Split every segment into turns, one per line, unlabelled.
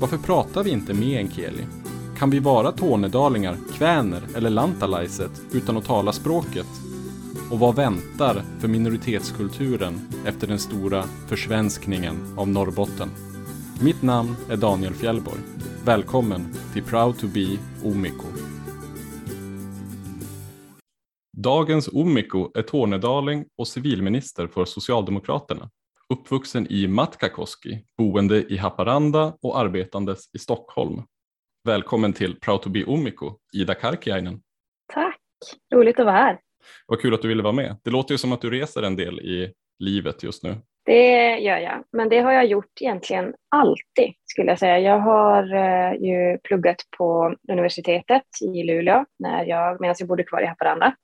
Varför pratar vi inte meänkieli? Kan vi vara tornedalingar, kväner eller lantalaiset utan att tala språket? Och vad väntar för minoritetskulturen efter den stora försvenskningen av Norrbotten? Mitt namn är Daniel Fjällborg. Välkommen till Proud to be Omiko. Dagens Omiko är tornedaling och civilminister för Socialdemokraterna. Uppvuxen i Matkakoski, boende i Haparanda och arbetandes i Stockholm. Välkommen till Proud to be Omiko, Ida Karkiainen.
Tack, roligt att vara här.
Vad kul att du ville vara med. Det låter ju som att du reser en del i livet just nu.
Det gör jag, men det har jag gjort egentligen alltid skulle jag säga. Jag har eh, ju pluggat på universitetet i Luleå när jag, medan jag bodde kvar i Haparanda.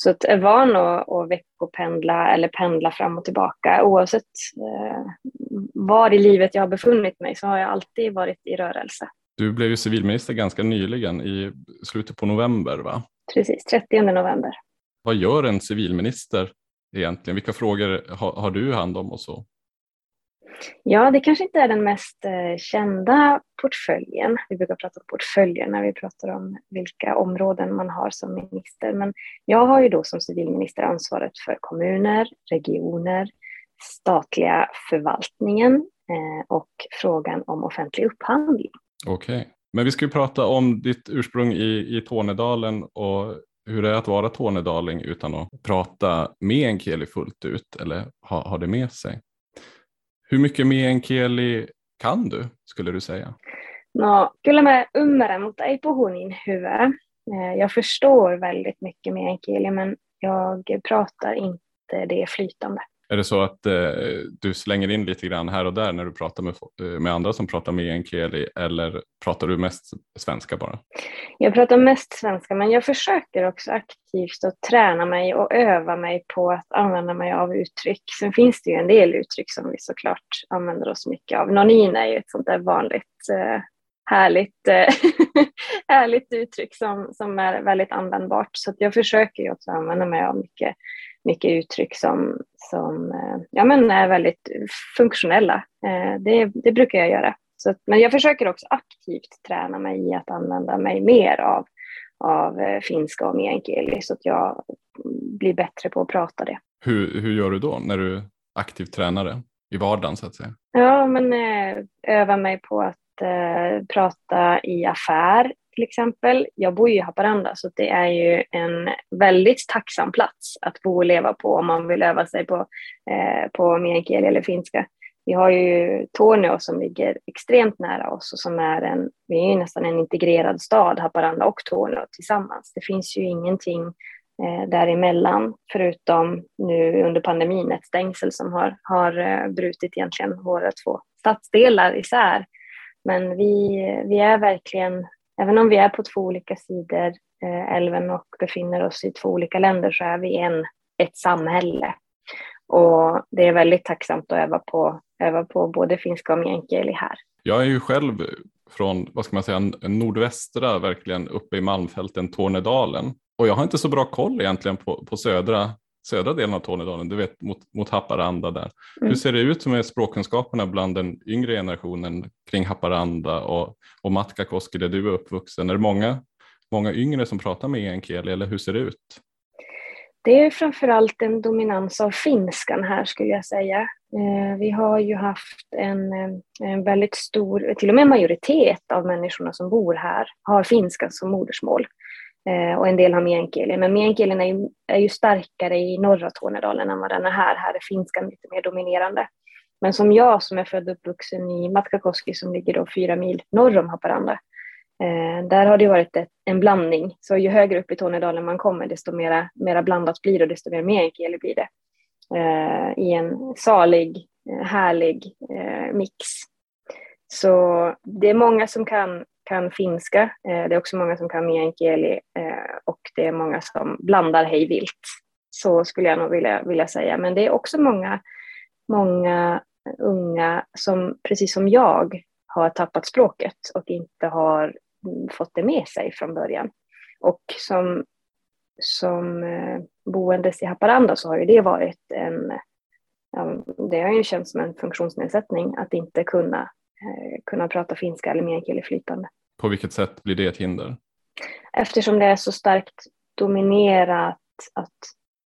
Så att är van att, att veckopendla eller pendla fram och tillbaka. Oavsett eh, var i livet jag har befunnit mig så har jag alltid varit i rörelse.
Du blev ju civilminister ganska nyligen i slutet på november va?
Precis, 30 november.
Vad gör en civilminister egentligen? Vilka frågor har, har du hand om och så?
Ja, det kanske inte är den mest eh, kända portföljen. Vi brukar prata om portföljer när vi pratar om vilka områden man har som minister. Men jag har ju då som civilminister ansvaret för kommuner, regioner, statliga förvaltningen eh, och frågan om offentlig upphandling.
Okej, okay. men vi ska ju prata om ditt ursprung i, i Tornedalen och hur det är att vara tornedaling utan att prata meänkieli fullt ut eller ha, ha det med sig. Hur mycket meänkieli kan du, skulle du säga?
No, kyllä mä ymmärrän, mutta ei puhu niin hyvää. Eh, jag förstår väldigt mycket meänkieli, men jag pratar inte det flytande.
Är det så att eh, du slänger in lite grann här och där när du pratar med, eh, med andra som pratar meänkieli eller pratar du mest svenska bara?
Jag pratar mest svenska men jag försöker också aktivt att träna mig och öva mig på att använda mig av uttryck. Sen finns det ju en del uttryck som vi såklart använder oss mycket av. Nonin är ju ett sånt där vanligt eh, härligt, eh, härligt uttryck som, som är väldigt användbart. Så jag försöker ju också använda mig av mycket mycket uttryck som, som eh, ja, men är väldigt funktionella. Eh, det, det brukar jag göra. Så, men jag försöker också aktivt träna mig i att använda mig mer av, av eh, finska och meänkieli så att jag blir bättre på att prata det.
Hur, hur gör du då när du aktivt tränar det i vardagen så att säga?
Ja, men öva mig på att prata i affär till exempel. Jag bor ju i Haparanda så det är ju en väldigt tacksam plats att bo och leva på om man vill öva sig på, eh, på meänkieli eller finska. Vi har ju Torneå som ligger extremt nära oss och som är en, vi är ju nästan en integrerad stad, Haparanda och Torneå tillsammans. Det finns ju ingenting eh, däremellan förutom nu under pandemin ett stängsel som har, har eh, brutit egentligen våra två stadsdelar isär. Men vi, vi är verkligen även om vi är på två olika sidor eh, älven och befinner oss i två olika länder så är vi en, ett samhälle. Och det är väldigt tacksamt att öva på, öva på både finska och meänkieli här.
Jag är ju själv från, vad ska man säga, nordvästra, verkligen uppe i Malmfälten, Tornedalen. Och jag har inte så bra koll egentligen på, på södra södra delen av Tornedalen, du vet mot, mot Haparanda där. Mm. Hur ser det ut med språkkunskaperna bland den yngre generationen kring Haparanda och, och Matkakoski där du är uppvuxen? Är det många, många yngre som pratar med meänkieli eller hur ser det ut?
Det är framförallt en dominans av finskan här skulle jag säga. Eh, vi har ju haft en, en väldigt stor, till och med majoritet av människorna som bor här har finska som modersmål. Eh, och en del har meänkieli. Men meänkielin är ju, är ju starkare i norra Tornedalen än vad den är här. Här är finskan lite mer dominerande. Men som jag som är född och uppvuxen i Matkakoski som ligger då fyra mil norr om Haparanda. Eh, där har det varit ett, en blandning. Så ju högre upp i Tornedalen man kommer desto mera, mera blandat blir det och desto mer meänkieli blir det. Eh, I en salig, eh, härlig eh, mix. Så det är många som kan kan finska. Eh, det är också många som kan meänkieli eh, och det är många som blandar hej vilt. Så skulle jag nog vilja, vilja säga. Men det är också många, många unga som precis som jag har tappat språket och inte har fått det med sig från början. Och som, som eh, boendes i Haparanda så har ju det varit en, det har ju känts som en funktionsnedsättning att inte kunna, kunna prata finska eller meänkieli flytande.
På vilket sätt blir det ett hinder?
Eftersom det är så starkt dominerat att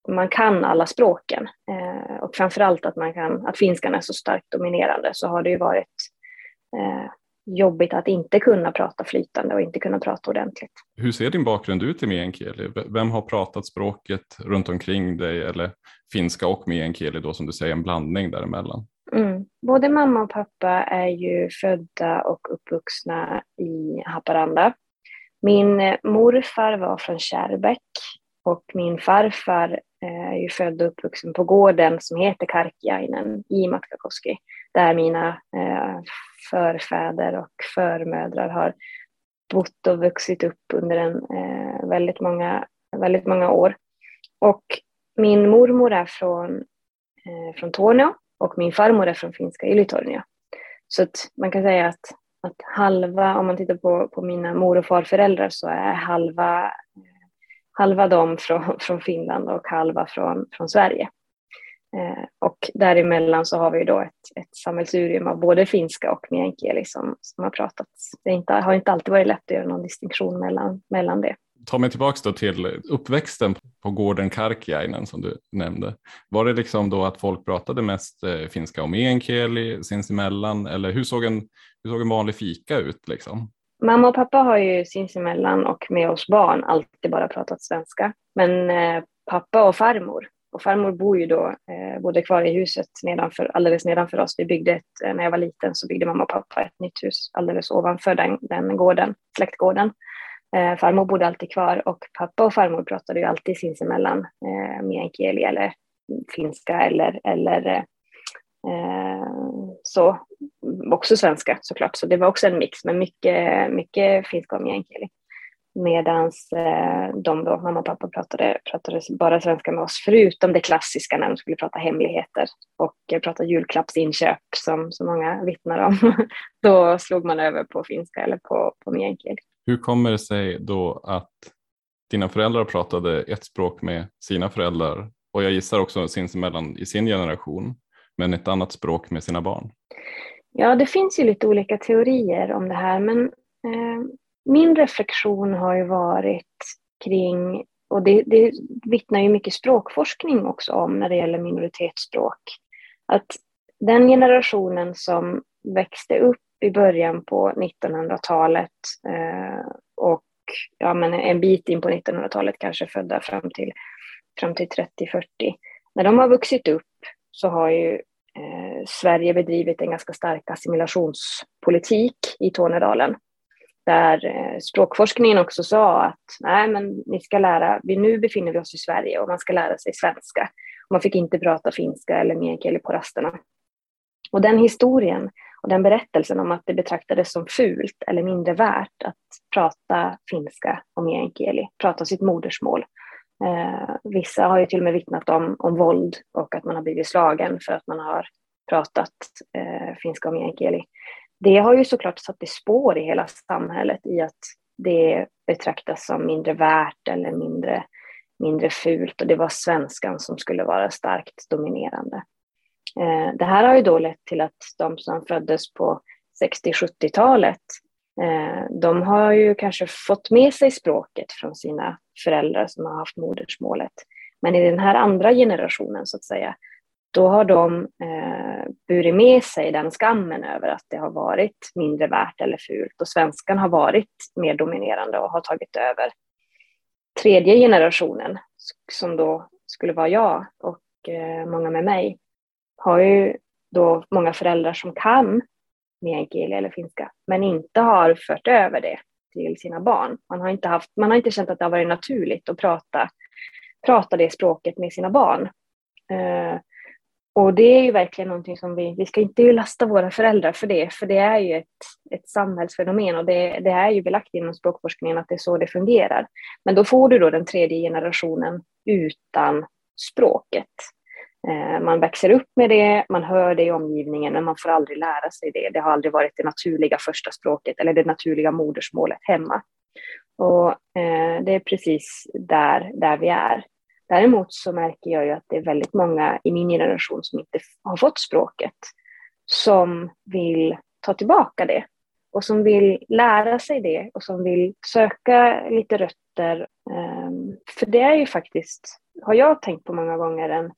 man kan alla språken eh, och framförallt att, man kan, att finskan är så starkt dominerande så har det ju varit eh, jobbigt att inte kunna prata flytande och inte kunna prata ordentligt.
Hur ser din bakgrund ut i meänkieli? Vem har pratat språket runt omkring dig eller finska och meänkieli då som du säger en blandning däremellan?
Mm. Både mamma och pappa är ju födda och uppvuxna i Haparanda. Min eh, morfar var från Kärrbäck och min farfar eh, är ju född och uppvuxen på gården som heter Karkiainen i Matkakoski, där mina eh, förfäder och förmödrar har bott och vuxit upp under en, eh, väldigt, många, väldigt många år. Och min mormor är från, eh, från Torneå och min farmor är från finska Ylitornio. Så att man kan säga att, att halva, om man tittar på, på mina mor och farföräldrar så är halva halva dem från, från Finland och halva från, från Sverige. Eh, och däremellan så har vi då ett, ett sammelsurium av både finska och meänkieli som, som har pratats. Det inte, har inte alltid varit lätt att göra någon distinktion mellan, mellan det.
Ta mig tillbaka då till uppväxten på gården Karkiainen som du nämnde. Var det liksom då att folk pratade mest eh, finska och meänkieli sinsemellan eller hur såg en, hur såg en vanlig fika ut liksom?
Mamma och pappa har ju sinsemellan och med oss barn alltid bara pratat svenska. Men eh, pappa och farmor, och farmor bor ju då, eh, både kvar i huset nedanför, alldeles nedanför oss. Vi byggde ett, eh, när jag var liten så byggde mamma och pappa ett nytt hus alldeles ovanför den, den gården, släktgården. Eh, farmor bodde alltid kvar och pappa och farmor pratade ju alltid sinsemellan eh, meänkieli eller finska eller, eller eh, så också svenska såklart, så det var också en mix, men mycket, mycket finska och meänkieli. Medan eh, de då, mamma och pappa pratade, pratade bara svenska med oss, förutom det klassiska när de skulle prata hemligheter och prata julklappsinköp som så många vittnar om. då slog man över på finska eller på, på meänkieli.
Hur kommer det sig då att dina föräldrar pratade ett språk med sina föräldrar och jag gissar också sinsemellan i sin generation men ett annat språk med sina barn?
Ja, det finns ju lite olika teorier om det här, men eh, min reflektion har ju varit kring, och det, det vittnar ju mycket språkforskning också om när det gäller minoritetsspråk, att den generationen som växte upp i början på 1900-talet eh, och ja, men en bit in på 1900-talet, kanske födda fram till, fram till 30-40, när de har vuxit upp så har ju eh, Sverige bedrivit en ganska stark assimilationspolitik i Tornedalen. Där eh, språkforskningen också sa att nej, men ni ska lära, vi nu befinner vi oss i Sverige och man ska lära sig svenska. Man fick inte prata finska eller meänkieli på rasterna. Och den historien och den berättelsen om att det betraktades som fult eller mindre värt att prata finska och meänkieli, prata sitt modersmål, Eh, vissa har ju till och med vittnat om, om våld och att man har blivit slagen för att man har pratat eh, finska och meänkieli. Det har ju såklart satt i spår i hela samhället i att det betraktas som mindre värt eller mindre, mindre fult och det var svenskan som skulle vara starkt dominerande. Eh, det här har ju då lett till att de som föddes på 60-70-talet Eh, de har ju kanske fått med sig språket från sina föräldrar som har haft modersmålet. Men i den här andra generationen så att säga, då har de eh, burit med sig den skammen över att det har varit mindre värt eller fult och svenskan har varit mer dominerande och har tagit över. Tredje generationen, som då skulle vara jag och eh, många med mig, har ju då många föräldrar som kan meänkieli eller finska, men inte har fört över det till sina barn. Man har inte, haft, man har inte känt att det har varit naturligt att prata, prata det språket med sina barn. Eh, och det är ju verkligen någonting som vi, vi ska inte lasta våra föräldrar för det, för det är ju ett, ett samhällsfenomen och det, det är ju belagt inom språkforskningen att det är så det fungerar. Men då får du då den tredje generationen utan språket. Eh, man växer upp med det, man hör det i omgivningen, men man får aldrig lära sig det. Det har aldrig varit det naturliga första språket eller det naturliga modersmålet hemma. Och eh, det är precis där, där vi är. Däremot så märker jag ju att det är väldigt många i min generation som inte har fått språket som vill ta tillbaka det och som vill lära sig det och som vill söka lite rötter. Ehm, för det är ju faktiskt, har jag tänkt på många gånger, en,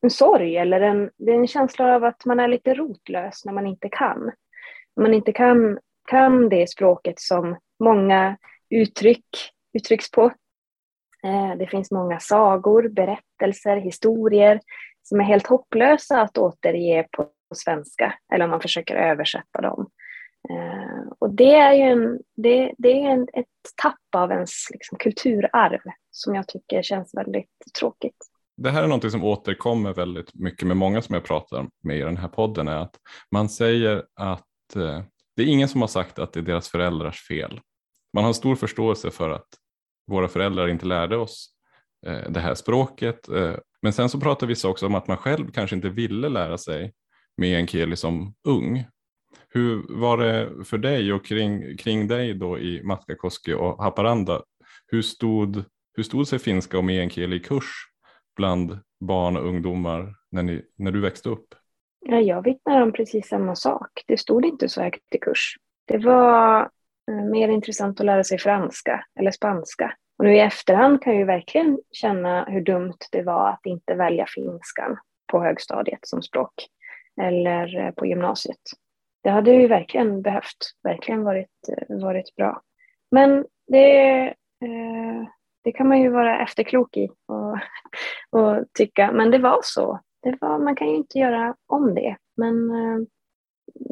en sorg eller en, det är en känsla av att man är lite rotlös när man inte kan. När man inte kan, kan det språket som många uttryck uttrycks på eh, det finns många sagor, berättelser, historier som är helt hopplösa att återge på svenska eller om man försöker översätta dem. Eh, och det är ju en, det, det är en, ett tapp av ens liksom, kulturarv som jag tycker känns väldigt tråkigt.
Det här är något som återkommer väldigt mycket med många som jag pratar med i den här podden är att man säger att eh, det är ingen som har sagt att det är deras föräldrars fel. Man har stor förståelse för att våra föräldrar inte lärde oss eh, det här språket. Eh, men sen så pratar vissa också om att man själv kanske inte ville lära sig meänkieli som ung. Hur var det för dig och kring, kring dig då i Matkakoski och Haparanda? Hur stod, hur stod sig finska och meänkieli i kurs bland barn och ungdomar när, ni, när du växte upp?
Ja, jag vittnar om precis samma sak. Det stod inte så högt i kurs. Det var eh, mer intressant att lära sig franska eller spanska. Och nu i efterhand kan jag ju verkligen känna hur dumt det var att inte välja finskan på högstadiet som språk eller eh, på gymnasiet. Det hade ju verkligen behövt, verkligen varit, eh, varit bra. Men det, det kan man ju vara efterklok i och, och tycka, men det var så. Det var, man kan ju inte göra om det, men eh,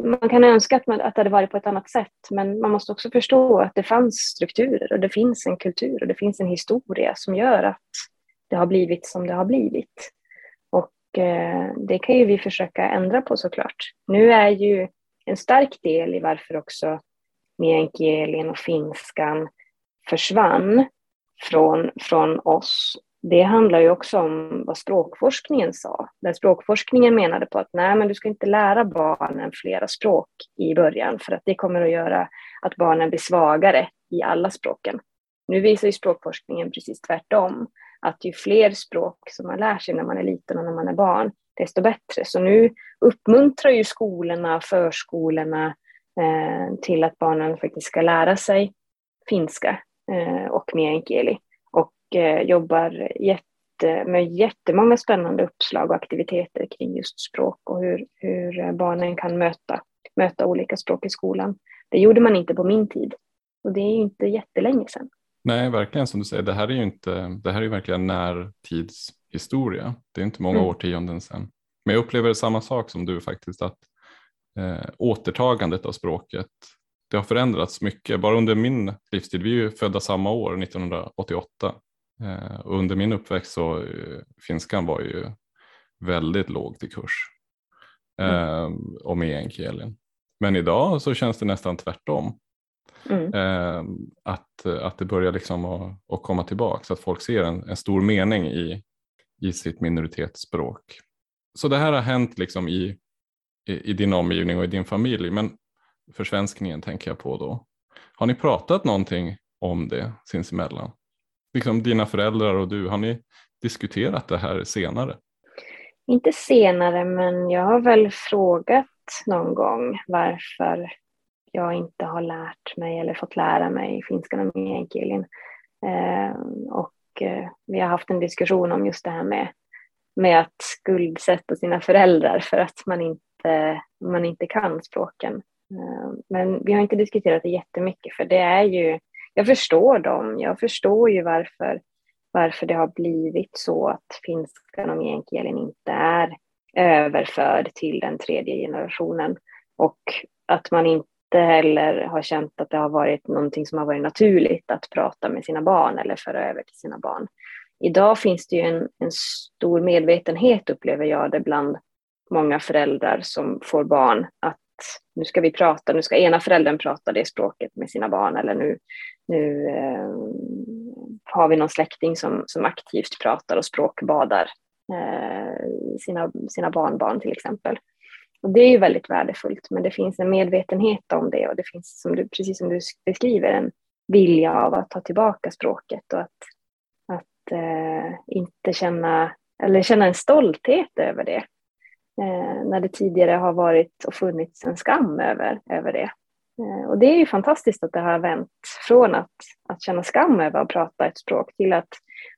man kan önska att, man, att det hade varit på ett annat sätt, men man måste också förstå att det fanns strukturer och det finns en kultur och det finns en historia som gör att det har blivit som det har blivit. Och eh, det kan ju vi försöka ändra på såklart. Nu är ju en stark del i varför också meänkielin och finskan försvann från, från oss det handlar ju också om vad språkforskningen sa. Där språkforskningen menade på att nej, men du ska inte lära barnen flera språk i början för att det kommer att göra att barnen blir svagare i alla språken. Nu visar ju språkforskningen precis tvärtom, att ju fler språk som man lär sig när man är liten och när man är barn, desto bättre. Så nu uppmuntrar ju skolorna, förskolorna eh, till att barnen faktiskt ska lära sig finska och meänkieli eh, jobbar jätte, med jättemånga spännande uppslag och aktiviteter kring just språk och hur, hur barnen kan möta, möta olika språk i skolan. Det gjorde man inte på min tid och det är ju inte jättelänge sedan.
Nej, verkligen som du säger, det här är ju inte, det här är ju verkligen närtidshistoria. Det är inte många mm. årtionden sedan. Men jag upplever samma sak som du faktiskt, att eh, återtagandet av språket, det har förändrats mycket. Bara under min livstid, vi är ju födda samma år, 1988, Eh, under min uppväxt så eh, finskan var ju väldigt lågt i kurs mm. eh, och meänkielin. Men idag så känns det nästan tvärtom. Mm. Eh, att, att det börjar liksom att, att komma tillbaka så att folk ser en, en, stor mening i, i sitt minoritetsspråk. Så det här har hänt liksom i, i, i din omgivning och i din familj. Men försvenskningen tänker jag på då. Har ni pratat någonting om det sinsemellan? liksom dina föräldrar och du, har ni diskuterat det här senare?
Inte senare, men jag har väl frågat någon gång varför jag inte har lärt mig eller fått lära mig finska och meänkielin. Eh, och eh, vi har haft en diskussion om just det här med, med att skuldsätta sina föräldrar för att man inte, man inte kan språken. Eh, men vi har inte diskuterat det jättemycket för det är ju jag förstår dem. Jag förstår ju varför, varför det har blivit så att finskan och meänkielin inte är överförd till den tredje generationen och att man inte heller har känt att det har varit någonting som har varit naturligt att prata med sina barn eller föra över till sina barn. idag finns det ju en, en stor medvetenhet, upplever jag det, bland många föräldrar som får barn, att nu ska vi prata, nu ska ena föräldern prata det språket med sina barn, eller nu, nu eh, har vi någon släkting som, som aktivt pratar och språkbadar eh, sina, sina barnbarn till exempel. Och det är ju väldigt värdefullt, men det finns en medvetenhet om det och det finns, som du, precis som du beskriver, en vilja av att ta tillbaka språket och att, att eh, inte känna, eller känna en stolthet över det. Eh, när det tidigare har varit och funnits en skam över, över det. Eh, och det är ju fantastiskt att det har vänt från att, att känna skam över att prata ett språk till att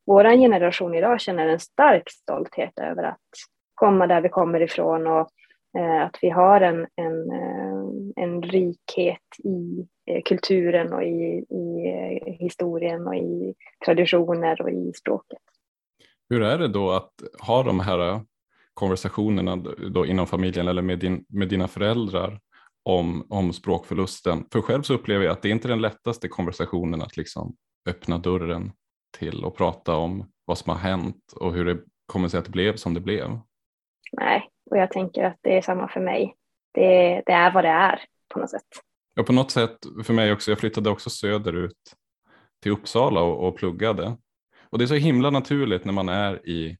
vår generation idag känner en stark stolthet över att komma där vi kommer ifrån och eh, att vi har en, en, eh, en rikhet i eh, kulturen och i, i eh, historien och i traditioner och i språket.
Hur är det då att ha de här konversationerna då inom familjen eller med, din, med dina föräldrar om, om språkförlusten? För själv så upplever jag att det inte är den lättaste konversationen att liksom öppna dörren till och prata om vad som har hänt och hur det kommer sig att det blev som det blev.
Nej, och jag tänker att det är samma för mig. Det, det är vad det är på något sätt.
Ja, på något sätt för mig också. Jag flyttade också söderut till Uppsala och, och pluggade. Och det är så himla naturligt när man är i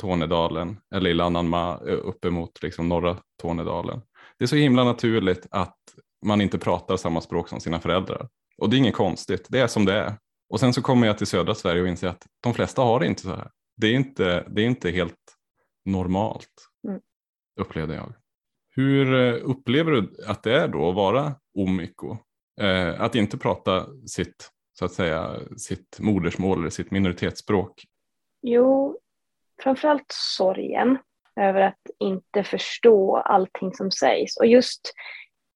Tornedalen eller i Lannanma uppemot liksom norra Tornedalen. Det är så himla naturligt att man inte pratar samma språk som sina föräldrar. Och det är inget konstigt, det är som det är. Och sen så kommer jag till södra Sverige och inser att de flesta har det inte så här. Det är inte, det är inte helt normalt, mm. upplevde jag. Hur eh, upplever du att det är då att vara omiko? Eh, att inte prata sitt, så att säga, sitt modersmål eller sitt minoritetsspråk?
Jo, framförallt sorgen över att inte förstå allting som sägs. Och just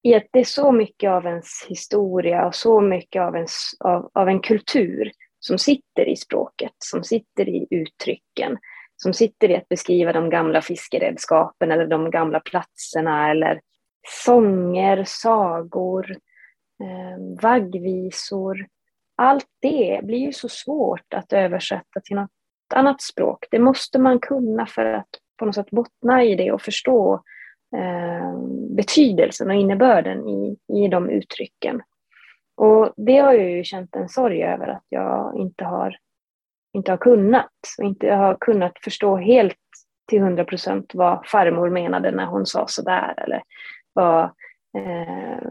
i att det är så mycket av ens historia och så mycket av, ens, av, av en kultur som sitter i språket, som sitter i uttrycken, som sitter i att beskriva de gamla fiskeredskapen eller de gamla platserna eller sånger, sagor, eh, vaggvisor. Allt det blir ju så svårt att översätta till något annat språk. Det måste man kunna för att på något sätt bottna i det och förstå eh, betydelsen och innebörden i, i de uttrycken. Och det har jag ju känt en sorg över att jag inte har, inte har kunnat och inte har kunnat förstå helt till hundra procent vad farmor menade när hon sa sådär eller vad, eh,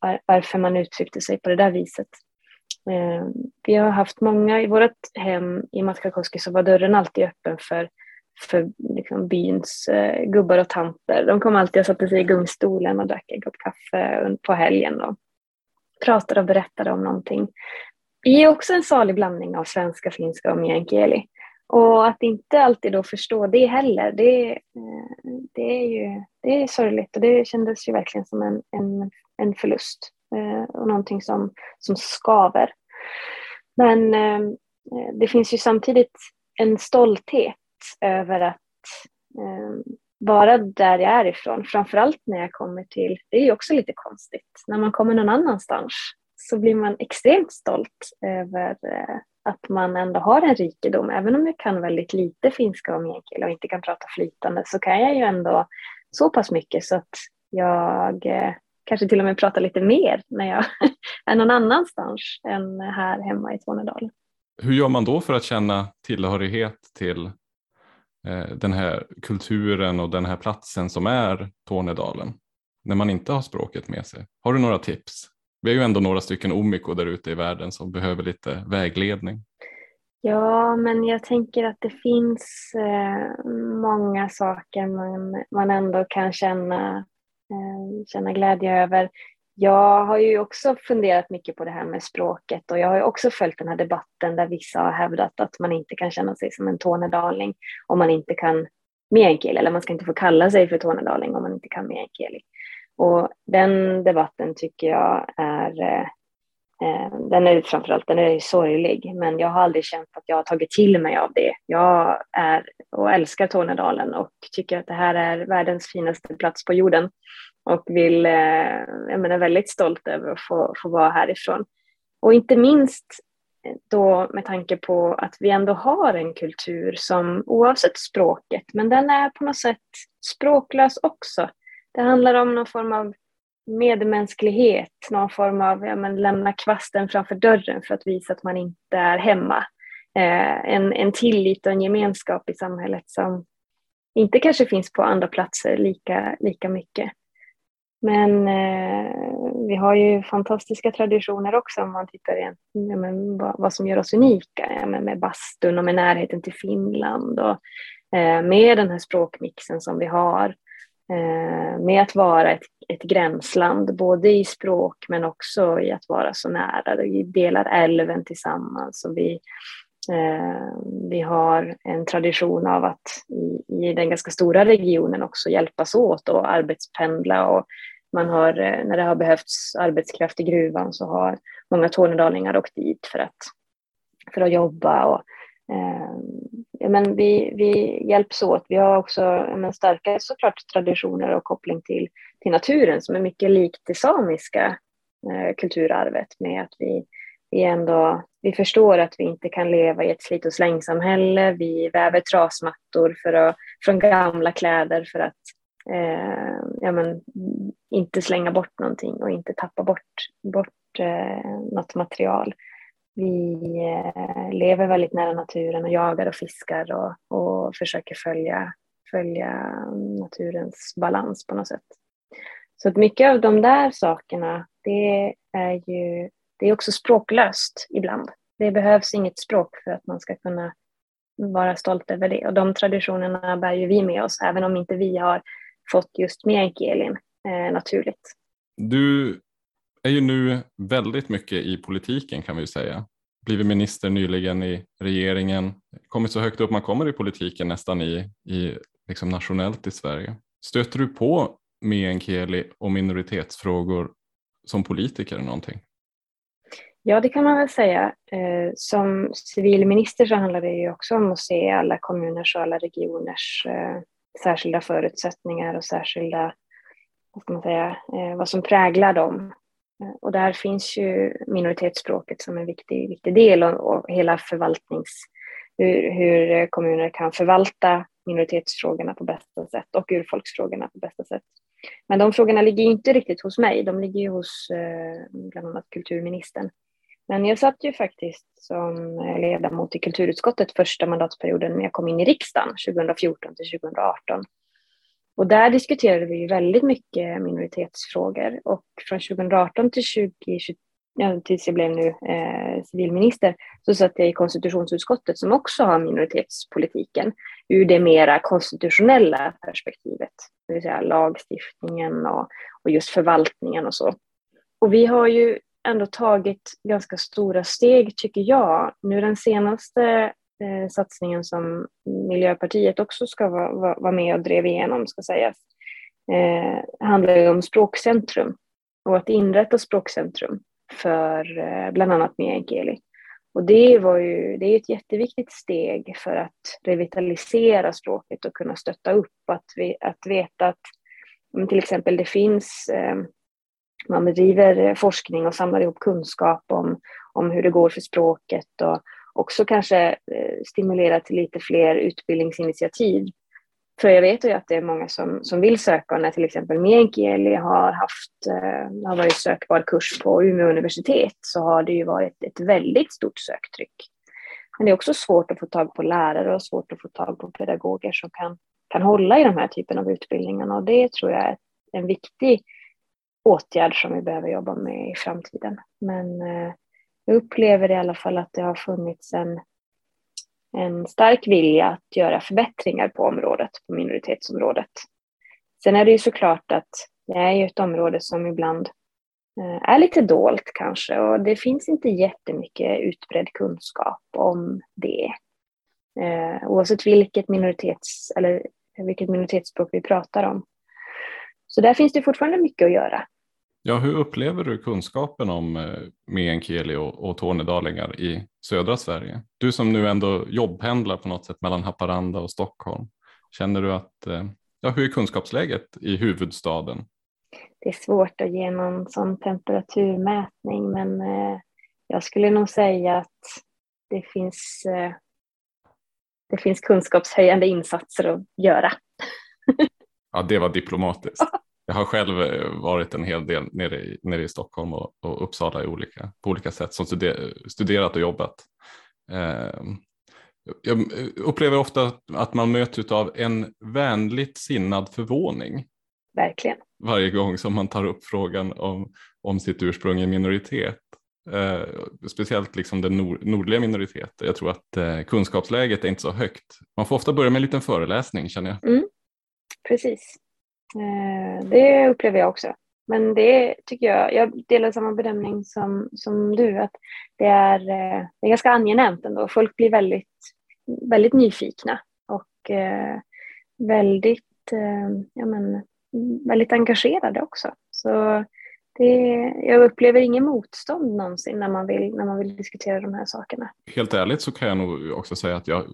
var, varför man uttryckte sig på det där viset. Eh, vi har haft många, i vårt hem i Matkakoski så var dörren alltid öppen för, för liksom byns eh, gubbar och tanter. De kom alltid och satte sig i gungstolen och drack en kopp kaffe på helgen och pratade och berättade om någonting. Vi är också en salig blandning av svenska, finska och meänkieli. Och att inte alltid då förstå det heller, det, eh, det är ju det är sorgligt och det kändes ju verkligen som en, en, en förlust. Eh, och någonting som, som skaver. Men eh, eh, det finns ju samtidigt en stolthet över att eh, vara där jag är ifrån. Framförallt när jag kommer till, det är ju också lite konstigt, när man kommer någon annanstans så blir man extremt stolt över eh, att man ändå har en rikedom. Även om jag kan väldigt lite finska och meänkieli och inte kan prata flytande så kan jag ju ändå så pass mycket så att jag eh, kanske till och med prata lite mer när jag är någon annanstans än här hemma i Tornedalen.
Hur gör man då för att känna tillhörighet till eh, den här kulturen och den här platsen som är Tornedalen när man inte har språket med sig? Har du några tips? Vi är ju ändå några stycken omiko där ute i världen som behöver lite vägledning.
Ja, men jag tänker att det finns eh, många saker man, man ändå kan känna Eh, känna glädje över. Jag har ju också funderat mycket på det här med språket och jag har ju också följt den här debatten där vissa har hävdat att man inte kan känna sig som en tornedaling om man inte kan meänkieli eller man ska inte få kalla sig för tornedaling om man inte kan meänkieli. Och den debatten tycker jag är eh, Eh, den är framförallt den är sorglig, men jag har aldrig känt att jag har tagit till mig av det. Jag är och älskar Tornedalen och tycker att det här är världens finaste plats på jorden och vill, eh, jag menar väldigt stolt över att få, få vara härifrån. Och inte minst då med tanke på att vi ändå har en kultur som oavsett språket, men den är på något sätt språklös också. Det handlar om någon form av medmänsklighet, någon form av ja, men lämna kvasten framför dörren för att visa att man inte är hemma. Eh, en, en tillit och en gemenskap i samhället som inte kanske finns på andra platser lika, lika mycket. Men eh, vi har ju fantastiska traditioner också om man tittar igen, ja, men vad, vad, som gör oss unika. Ja, men med bastun och med närheten till Finland och eh, med den här språkmixen som vi har. Eh, med att vara ett, ett gränsland, både i språk men också i att vara så nära. Vi delar älven tillsammans och vi, eh, vi har en tradition av att i, i den ganska stora regionen också hjälpas åt och arbetspendla och man har, eh, när det har behövts arbetskraft i gruvan så har många tornedalingar åkt dit för att, för att jobba. Och, Ehm, ja, men vi, vi hjälps åt. Vi har också men, starka såklart traditioner och koppling till, till naturen som är mycket likt det samiska eh, kulturarvet med att vi, vi ändå vi förstår att vi inte kan leva i ett slit och slängsamhälle. Vi väver trasmattor för att, från gamla kläder för att eh, ja, men, inte slänga bort någonting och inte tappa bort, bort eh, något material. Vi eh, lever väldigt nära naturen och jagar och fiskar och, och försöker följa, följa mm, naturens balans på något sätt. Så att mycket av de där sakerna, det är ju det är också språklöst ibland. Det behövs inget språk för att man ska kunna vara stolt över det. Och de traditionerna bär ju vi med oss, även om inte vi har fått just meänkielin eh, naturligt.
Du är ju nu väldigt mycket i politiken kan vi ju säga. Blivit minister nyligen i regeringen, kommit så högt upp man kommer i politiken nästan i, i liksom nationellt i Sverige. Stöter du på meänkieli och minoritetsfrågor som politiker någonting?
Ja, det kan man väl säga. Eh, som civilminister så handlar det ju också om att se alla kommuners och alla regioners eh, särskilda förutsättningar och särskilda, vad ska man säga, eh, vad som präglar dem. Eh, och där finns ju minoritetsspråket som en viktig, viktig del och, och hela förvaltnings, hur, hur eh, kommuner kan förvalta minoritetsfrågorna på bästa sätt och urfolksfrågorna på bästa sätt. Men de frågorna ligger inte riktigt hos mig, de ligger ju hos eh, bland annat kulturministern. Men jag satt ju faktiskt som ledamot i kulturutskottet första mandatperioden när jag kom in i riksdagen 2014 till 2018. Och där diskuterade vi väldigt mycket minoritetsfrågor och från 2018 till 2020, ja, tills jag blev nu eh, civilminister så satt jag i konstitutionsutskottet som också har minoritetspolitiken ur det mera konstitutionella perspektivet, det vill säga lagstiftningen och, och just förvaltningen och så. Och vi har ju ändå tagit ganska stora steg, tycker jag. Nu den senaste eh, satsningen som Miljöpartiet också ska vara, vara med och drev igenom, ska sägas, eh, handlar ju om språkcentrum och att inrätta språkcentrum för eh, bland annat meänkieli. Och det, var ju, det är ett jätteviktigt steg för att revitalisera språket och kunna stötta upp, att, vi, att veta att till exempel det finns eh, man bedriver forskning och samlar ihop kunskap om, om hur det går för språket och också kanske eh, stimulera till lite fler utbildningsinitiativ. För jag vet ju att det är många som, som vill söka och när till exempel Meänkieli har haft, eh, har varit sökbar kurs på Umeå universitet så har det ju varit ett väldigt stort söktryck. Men det är också svårt att få tag på lärare och svårt att få tag på pedagoger som kan, kan hålla i de här typen av utbildningarna och det tror jag är en viktig åtgärd som vi behöver jobba med i framtiden. Men eh, jag upplever i alla fall att det har funnits en, en stark vilja att göra förbättringar på området, på minoritetsområdet. Sen är det ju såklart att det är ju ett område som ibland eh, är lite dolt kanske och det finns inte jättemycket utbredd kunskap om det. Eh, oavsett vilket, minoritets, eller vilket minoritetsspråk vi pratar om. Så där finns det fortfarande mycket att göra.
Ja, hur upplever du kunskapen om eh, meänkieli och, och tornedalingar i södra Sverige? Du som nu ändå jobbpendlar på något sätt mellan Haparanda och Stockholm. Känner du att, eh, ja, hur är kunskapsläget i huvudstaden?
Det är svårt att ge någon sån temperaturmätning, men eh, jag skulle nog säga att det finns, det finns kunskapshöjande insatser att göra.
ja, det var diplomatiskt. Jag har själv eh, varit en hel del nere i, nere i Stockholm och, och Uppsala i olika, på olika sätt som studer, studerat och jobbat. Eh, jag upplever ofta att man möts av en vänligt sinnad förvåning.
Verkligen.
Varje gång som man tar upp frågan om, om sitt ursprung i minoritet. Eh, speciellt liksom den nord, nordliga minoriteten. Jag tror att eh, kunskapsläget är inte så högt. Man får ofta börja med en liten föreläsning känner jag.
Mm, precis. Eh, det upplever jag också. Men det tycker jag, jag delar samma bedömning som, som du, att det är, eh, det är ganska angenämt ändå. Folk blir väldigt, väldigt nyfikna och eh, väldigt, eh, ja men, väldigt engagerade också. Så det, jag upplever ingen motstånd någonsin när man, vill, när man vill diskutera de här sakerna.
Helt ärligt så kan jag nog också säga att jag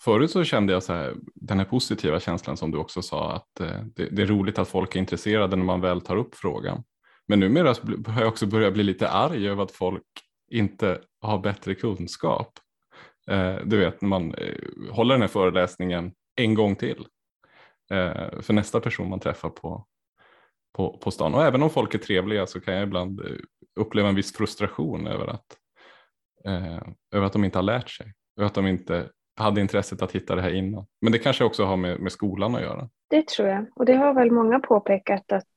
Förut så kände jag så här, den här positiva känslan som du också sa att eh, det, det, är roligt att folk är intresserade när man väl tar upp frågan. Men numera har jag också börjat bli lite arg över att folk inte har bättre kunskap. Eh, du vet när man eh, håller den här föreläsningen en gång till eh, för nästa person man träffar på, på, på stan. Och även om folk är trevliga så kan jag ibland eh, uppleva en viss frustration över att, eh, över att de inte har lärt sig. Över att de inte hade intresset att hitta det här innan. Men det kanske också har med, med skolan att göra.
Det tror jag. Och det har väl många påpekat att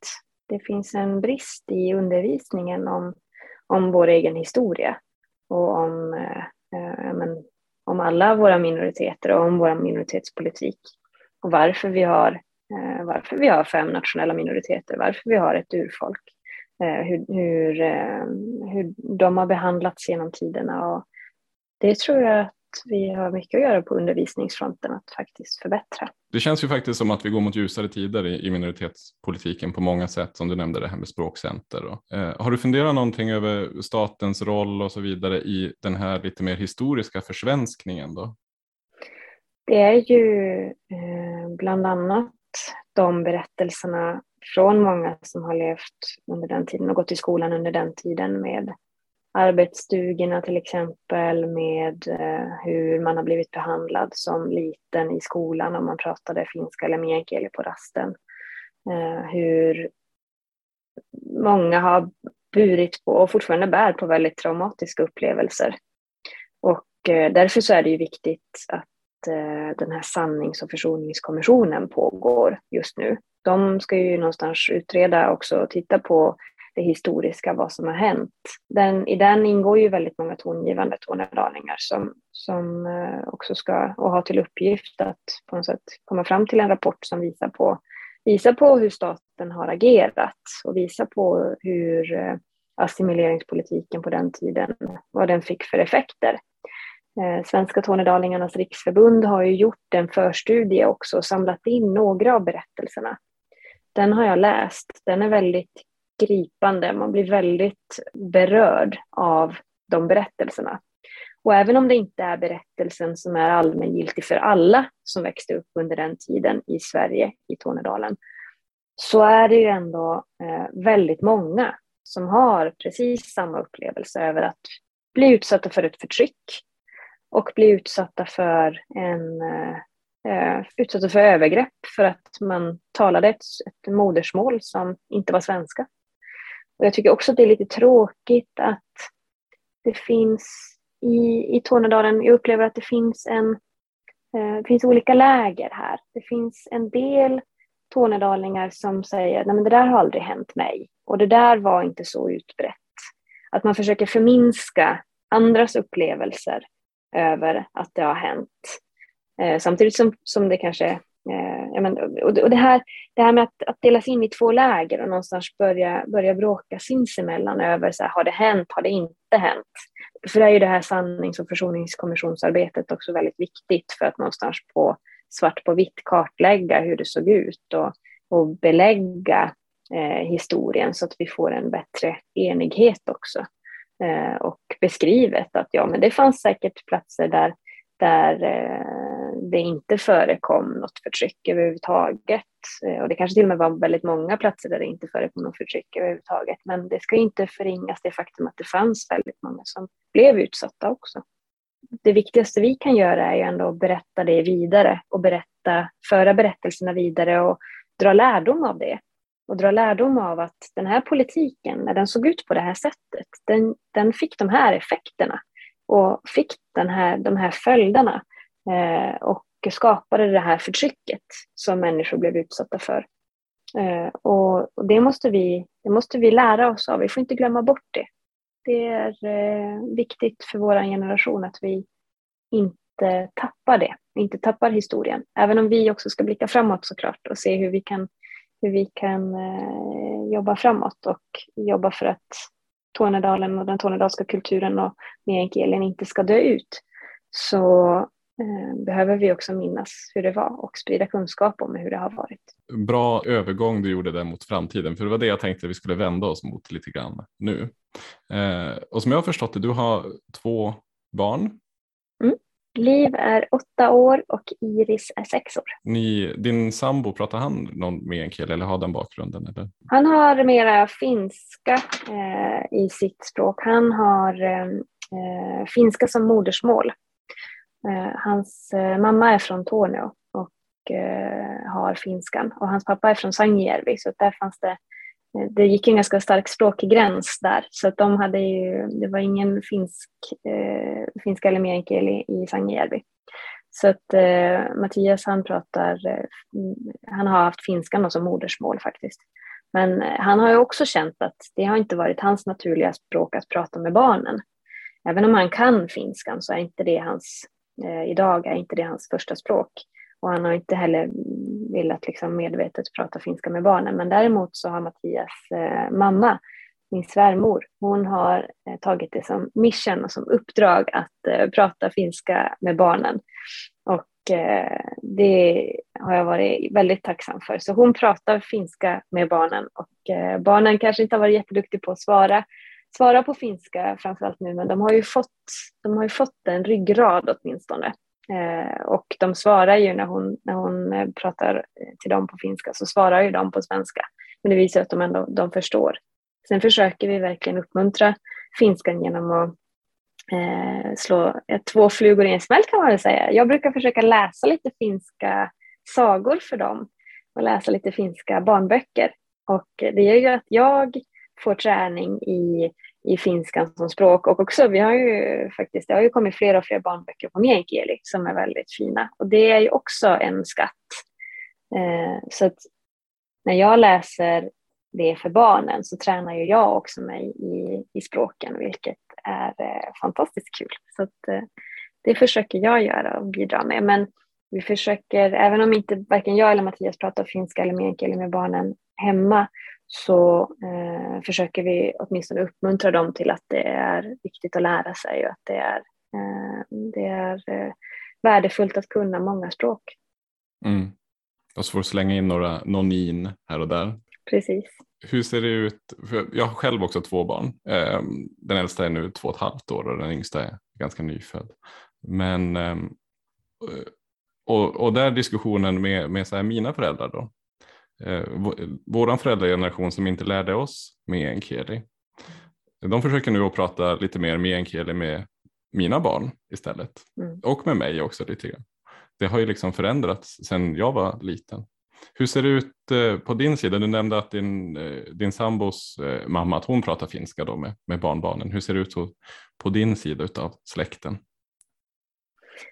det finns en brist i undervisningen om, om vår egen historia och om, eh, eh men, om alla våra minoriteter och om vår minoritetspolitik och varför vi har, eh, varför vi har fem nationella minoriteter, varför vi har ett urfolk, eh, hur, hur, eh, hur de har behandlats genom tiderna. Och det tror jag att vi har mycket att göra på undervisningsfronten att faktiskt förbättra.
Det känns ju faktiskt som att vi går mot ljusare tider i, i minoritetspolitiken på många sätt, som du nämnde det här med språkcenter. Och, eh, har du funderat någonting över statens roll och så vidare i den här lite mer historiska försvenskningen då?
Det är ju eh, bland annat de berättelserna från många som har levt under den tiden och gått i skolan under den tiden med arbetsstugorna till exempel med eh, hur man har blivit behandlad som liten i skolan om man pratade finska eller meänkieli på rasten. Eh, hur många har burit på och fortfarande bär på väldigt traumatiska upplevelser. Och eh, därför så är det ju viktigt att eh, den här sannings och försoningskommissionen pågår just nu. De ska ju någonstans utreda också och titta på det historiska, vad som har hänt. Den, I den ingår ju väldigt många tongivande tornedalingar som, som eh, också ska och har till uppgift att på något sätt komma fram till en rapport som visar på, visar på hur staten har agerat och visar på hur eh, assimileringspolitiken på den tiden, vad den fick för effekter. Eh, Svenska Tornedalingarnas riksförbund har ju gjort en förstudie också och samlat in några av berättelserna. Den har jag läst. Den är väldigt gripande. Man blir väldigt berörd av de berättelserna. Och även om det inte är berättelsen som är allmängiltig för alla som växte upp under den tiden i Sverige, i Tornedalen, så är det ju ändå eh, väldigt många som har precis samma upplevelse över att bli utsatta för ett förtryck och bli utsatta för en eh, eh utsatta för övergrepp för att man talade ett, ett modersmål som inte var svenska. Och jag tycker också att det är lite tråkigt att det finns i, i Tornedalen, jag upplever att det finns en eh, det finns olika läger här. Det finns en del tornedalingar som säger att det där har aldrig hänt mig och det där var inte så utbrett. Att man försöker förminska andras upplevelser över att det har hänt. Eh, samtidigt som, som det kanske Eh, men, och det, här, det här med att, att delas in i två läger och någonstans börja, börja bråka sinsemellan över så här, har det hänt, har det inte hänt? För det är ju det här sannings och försoningskommissionsarbetet också väldigt viktigt för att någonstans på svart på vitt kartlägga hur det såg ut och, och belägga eh, historien så att vi får en bättre enighet också. Eh, och beskrivet att ja, men det fanns säkert platser där där, eh, det inte förekom något förtryck överhuvudtaget. Eh, och det kanske till och med var väldigt många platser där det inte förekom något förtryck överhuvudtaget. Men det ska inte förringas det faktum att det fanns väldigt många som blev utsatta också. Det viktigaste vi kan göra är ju ändå att berätta det vidare och berätta, föra berättelserna vidare och dra lärdom av det och dra lärdom av att den här politiken, när den såg ut på det här sättet, den, den fick de här effekterna och fick den här, de här följderna Eh, och skapade det här förtrycket som människor blev utsatta för. Eh, och, och det, måste vi, det måste vi lära oss av, vi får inte glömma bort det. Det är eh, viktigt för vår generation att vi inte tappar det, inte tappar historien. Även om vi också ska blicka framåt såklart och se hur vi kan hur vi kan eh, jobba framåt och jobba för att Tornedalen och den tornedalska kulturen och meänkielin inte ska dö ut så behöver vi också minnas hur det var och sprida kunskap om hur det har varit.
Bra övergång du gjorde där mot framtiden, för det var det jag tänkte vi skulle vända oss mot lite grann nu. Eh, och som jag har förstått det, du har två barn
Liv är åtta år och Iris är sex år.
Ni, din sambo, pratar han någon meänkieli eller har den bakgrunden? Eller?
Han har mera finska eh, i sitt språk. Han har eh, finska som modersmål. Eh, hans eh, mamma är från Torneå och eh, har finskan och hans pappa är från Sangijärvi så där fanns det det gick en ganska stark språkig gräns där så att de hade ju, det var ingen finsk, eh, finska eller meänkieli i Sangjärvi. Så att eh, Mattias han pratar, eh, han har haft finskan som modersmål faktiskt. Men han har ju också känt att det har inte varit hans naturliga språk att prata med barnen. Även om han kan finskan så är inte det hans, Eh, idag är inte det hans första språk. Och han har inte heller velat liksom medvetet prata finska med barnen. Men däremot så har Mattias eh, mamma, min svärmor, hon har eh, tagit det som mission och som uppdrag att eh, prata finska med barnen. Och eh, det har jag varit väldigt tacksam för. Så hon pratar finska med barnen och eh, barnen kanske inte har varit jätteduktiga på att svara svara på finska framförallt nu, men de har ju fått, de har ju fått en ryggrad åtminstone. Eh, och de svarar ju när hon, när hon eh, pratar eh, till dem på finska så svarar ju de på svenska. Men det visar att de ändå de förstår. Sen försöker vi verkligen uppmuntra finskan genom att eh, slå eh, två flugor i en smäll kan man väl säga. Jag brukar försöka läsa lite finska sagor för dem och läsa lite finska barnböcker. Och det gör ju att jag får träning i i finskan som språk och också vi har ju faktiskt, det har ju kommit fler och fler barnböcker på meänkieli som är väldigt fina och det är ju också en skatt. Eh, så att när jag läser det för barnen så tränar ju jag också mig i, i språken vilket är eh, fantastiskt kul. Så att, eh, det försöker jag göra och bidra med men vi försöker, även om inte varken jag eller Mattias pratar finska eller meänkieli med barnen hemma så eh, försöker vi åtminstone uppmuntra dem till att det är viktigt att lära sig och att det är, eh, det är eh, värdefullt att kunna många språk.
Mm. Och så får du slänga in några nonin här och där.
Precis.
Hur ser det ut? För jag har själv också två barn. Ehm, den äldsta är nu två och ett halvt år och den yngsta är ganska nyfödd. Men ehm, och, och där diskussionen med, med så här mina föräldrar då eh, våran föräldrageneration som inte lärde oss meänkieli. De försöker nu att prata lite mer meänkieli med mina barn istället mm. och med mig också lite grann. Det har ju liksom förändrats sedan jag var liten. Hur ser det ut eh, på din sida? Du nämnde att din, eh, din sambos eh, mamma, att hon pratar finska då med, med barnbarnen. Hur ser det ut på din sida av släkten?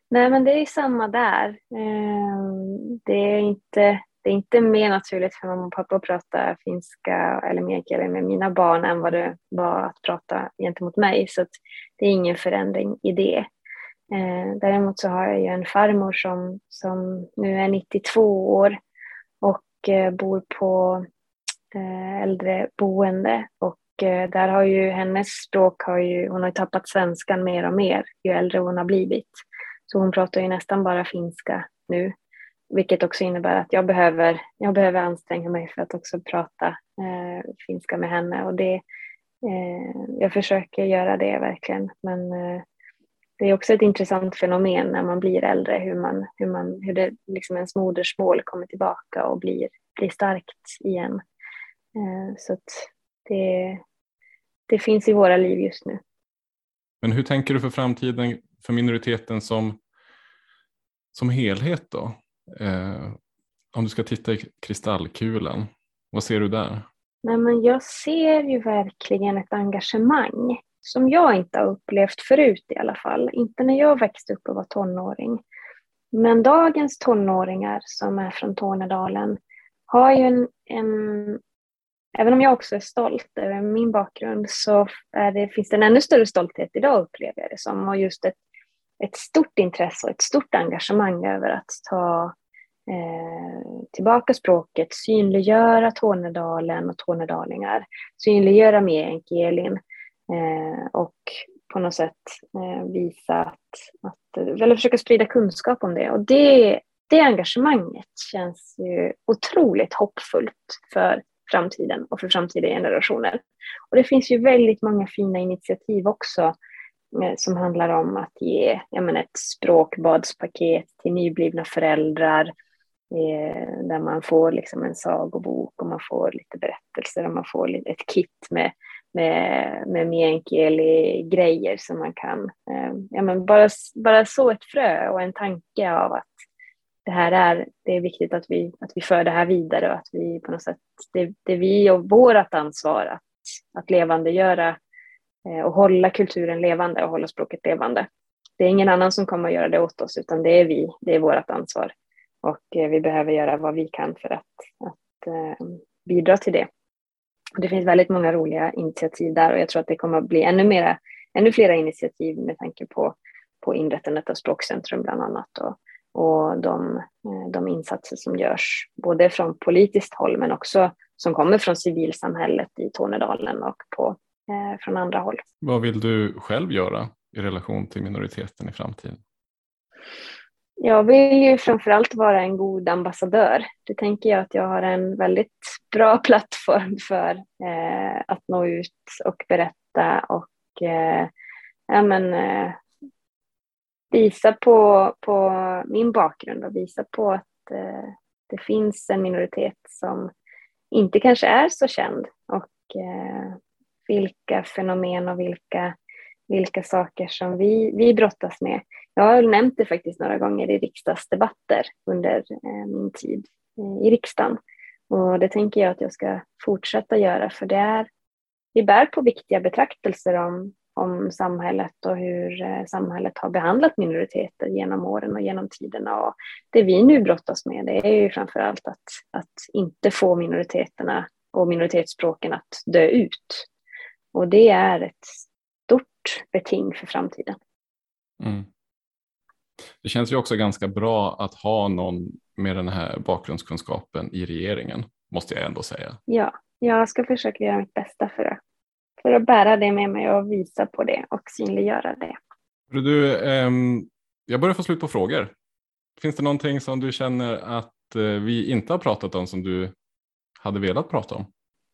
Nej, men det är samma där. Det är inte det är inte mer naturligt för mamma och pappa att prata finska eller meänkieli med mina barn än vad det var att prata gentemot mig. Så det är ingen förändring i det. Eh, däremot så har jag ju en farmor som, som nu är 92 år och eh, bor på eh, äldreboende. Och eh, där har ju hennes språk, har ju, hon har ju tappat svenskan mer och mer ju äldre hon har blivit. Så hon pratar ju nästan bara finska nu. Vilket också innebär att jag behöver, jag behöver anstränga mig för att också prata eh, finska med henne. Och det, eh, jag försöker göra det verkligen. Men eh, det är också ett intressant fenomen när man blir äldre, hur, man, hur, man, hur det, liksom ens modersmål kommer tillbaka och blir, blir starkt igen. Eh, så det, det finns i våra liv just nu.
Men hur tänker du för framtiden för minoriteten som, som helhet då? Eh, om du ska titta i kristallkulan, vad ser du där?
Nej, men jag ser ju verkligen ett engagemang som jag inte har upplevt förut i alla fall. Inte när jag växte upp och var tonåring. Men dagens tonåringar som är från Tornedalen har ju en, en Även om jag också är stolt över min bakgrund så det, finns det en ännu större stolthet idag upplever jag det som. Och just ett, ett stort intresse och ett stort engagemang över att ta Eh, tillbaka språket, synliggöra Tornedalen och tornedalingar, synliggöra meänkielin eh, och på något sätt eh, visa att, att, eller försöka sprida kunskap om det. Och det, det engagemanget känns ju otroligt hoppfullt för framtiden och för framtida generationer. Och det finns ju väldigt många fina initiativ också eh, som handlar om att ge menar, ett språkbadspaket till nyblivna föräldrar eh, Eh, där man får liksom en sagobok och man får lite berättelser och man får ett kit med med, med meänkieli-grejer som man kan, eh, ja, men bara, bara så ett frö och en tanke av att det här är, det är viktigt att vi, att vi för det här vidare och att vi på något sätt, det, det är vi och vårt ansvar att, att levandegöra eh, och hålla kulturen levande och hålla språket levande. Det är ingen annan som kommer att göra det åt oss utan det är vi, det är vårt ansvar och eh, vi behöver göra vad vi kan för att, att eh, bidra till det. Det finns väldigt många roliga initiativ där och jag tror att det kommer att bli ännu, mera, ännu flera initiativ med tanke på, på inrättandet av Språkcentrum bland annat och, och de, eh, de insatser som görs både från politiskt håll men också som kommer från civilsamhället i Tornedalen och på, eh, från andra håll.
Vad vill du själv göra i relation till minoriteten i framtiden?
Jag vill ju framförallt vara en god ambassadör. Det tänker jag att jag har en väldigt bra plattform för eh, att nå ut och berätta och eh, ja, men, eh, visa på, på min bakgrund och visa på att eh, det finns en minoritet som inte kanske är så känd och eh, vilka fenomen och vilka, vilka saker som vi, vi brottas med. Jag har nämnt det faktiskt några gånger i riksdagsdebatter under eh, min tid eh, i riksdagen och det tänker jag att jag ska fortsätta göra för det är, vi bär på viktiga betraktelser om om samhället och hur eh, samhället har behandlat minoriteter genom åren och genom tiderna. Och det vi nu brottas med det är ju framför allt att, att inte få minoriteterna och minoritetsspråken att dö ut. Och det är ett stort beting för framtiden. Mm.
Det känns ju också ganska bra att ha någon med den här bakgrundskunskapen i regeringen, måste jag ändå säga.
Ja, jag ska försöka göra mitt bästa för att för att bära det med mig och visa på det och synliggöra det.
Du, eh, jag börjar få slut på frågor. Finns det någonting som du känner att eh, vi inte har pratat om som du hade velat prata om?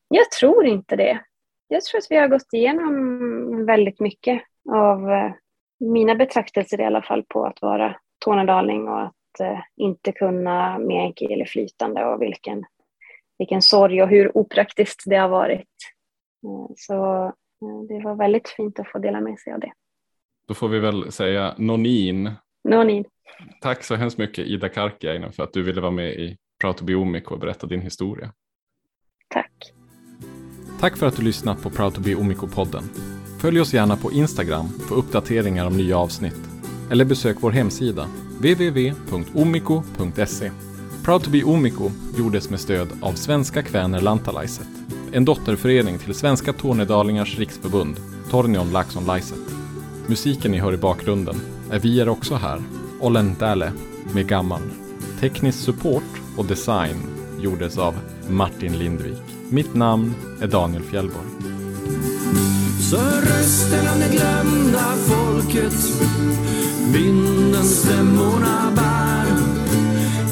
Jag tror inte det. Jag tror att vi har gått igenom väldigt mycket av eh, mina betraktelser i alla fall på att vara tornedaling och att eh, inte kunna meänkieli eller flytande och vilken, vilken sorg och hur opraktiskt det har varit Eh, så eh, det var väldigt fint att få dela med sig av det.
Då får vi väl säga nonin.
Nonin.
Tack så hemskt mycket Ida Karkiainen för att du ville vara med i Proud to be Omiko och berätta din historia.
Tack.
Tack för att du lyssnat på Proud to be Omiko-podden. Följ oss gärna på Instagram för uppdateringar om nya avsnitt. Eller besök vår hemsida www.omiko.se. Proud to be Omiko gjordes med stöd av Svenska Kväner Lantalaiset en dotterförening till Svenska Tornedalingars riksförbund, Tornion Laxon Laiset. Musiken ni hör i bakgrunden är Vi är också här, Olen Däle med Gammal. Teknisk support och design gjordes av Martin Lindvik. Mitt namn är Daniel Fjellborg. Så hör rösten av det glömda folket. Vinden stämmorna bär.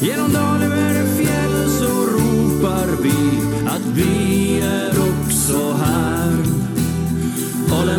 Genom dal
över fjäll så ropar vi att vi är också här. Håll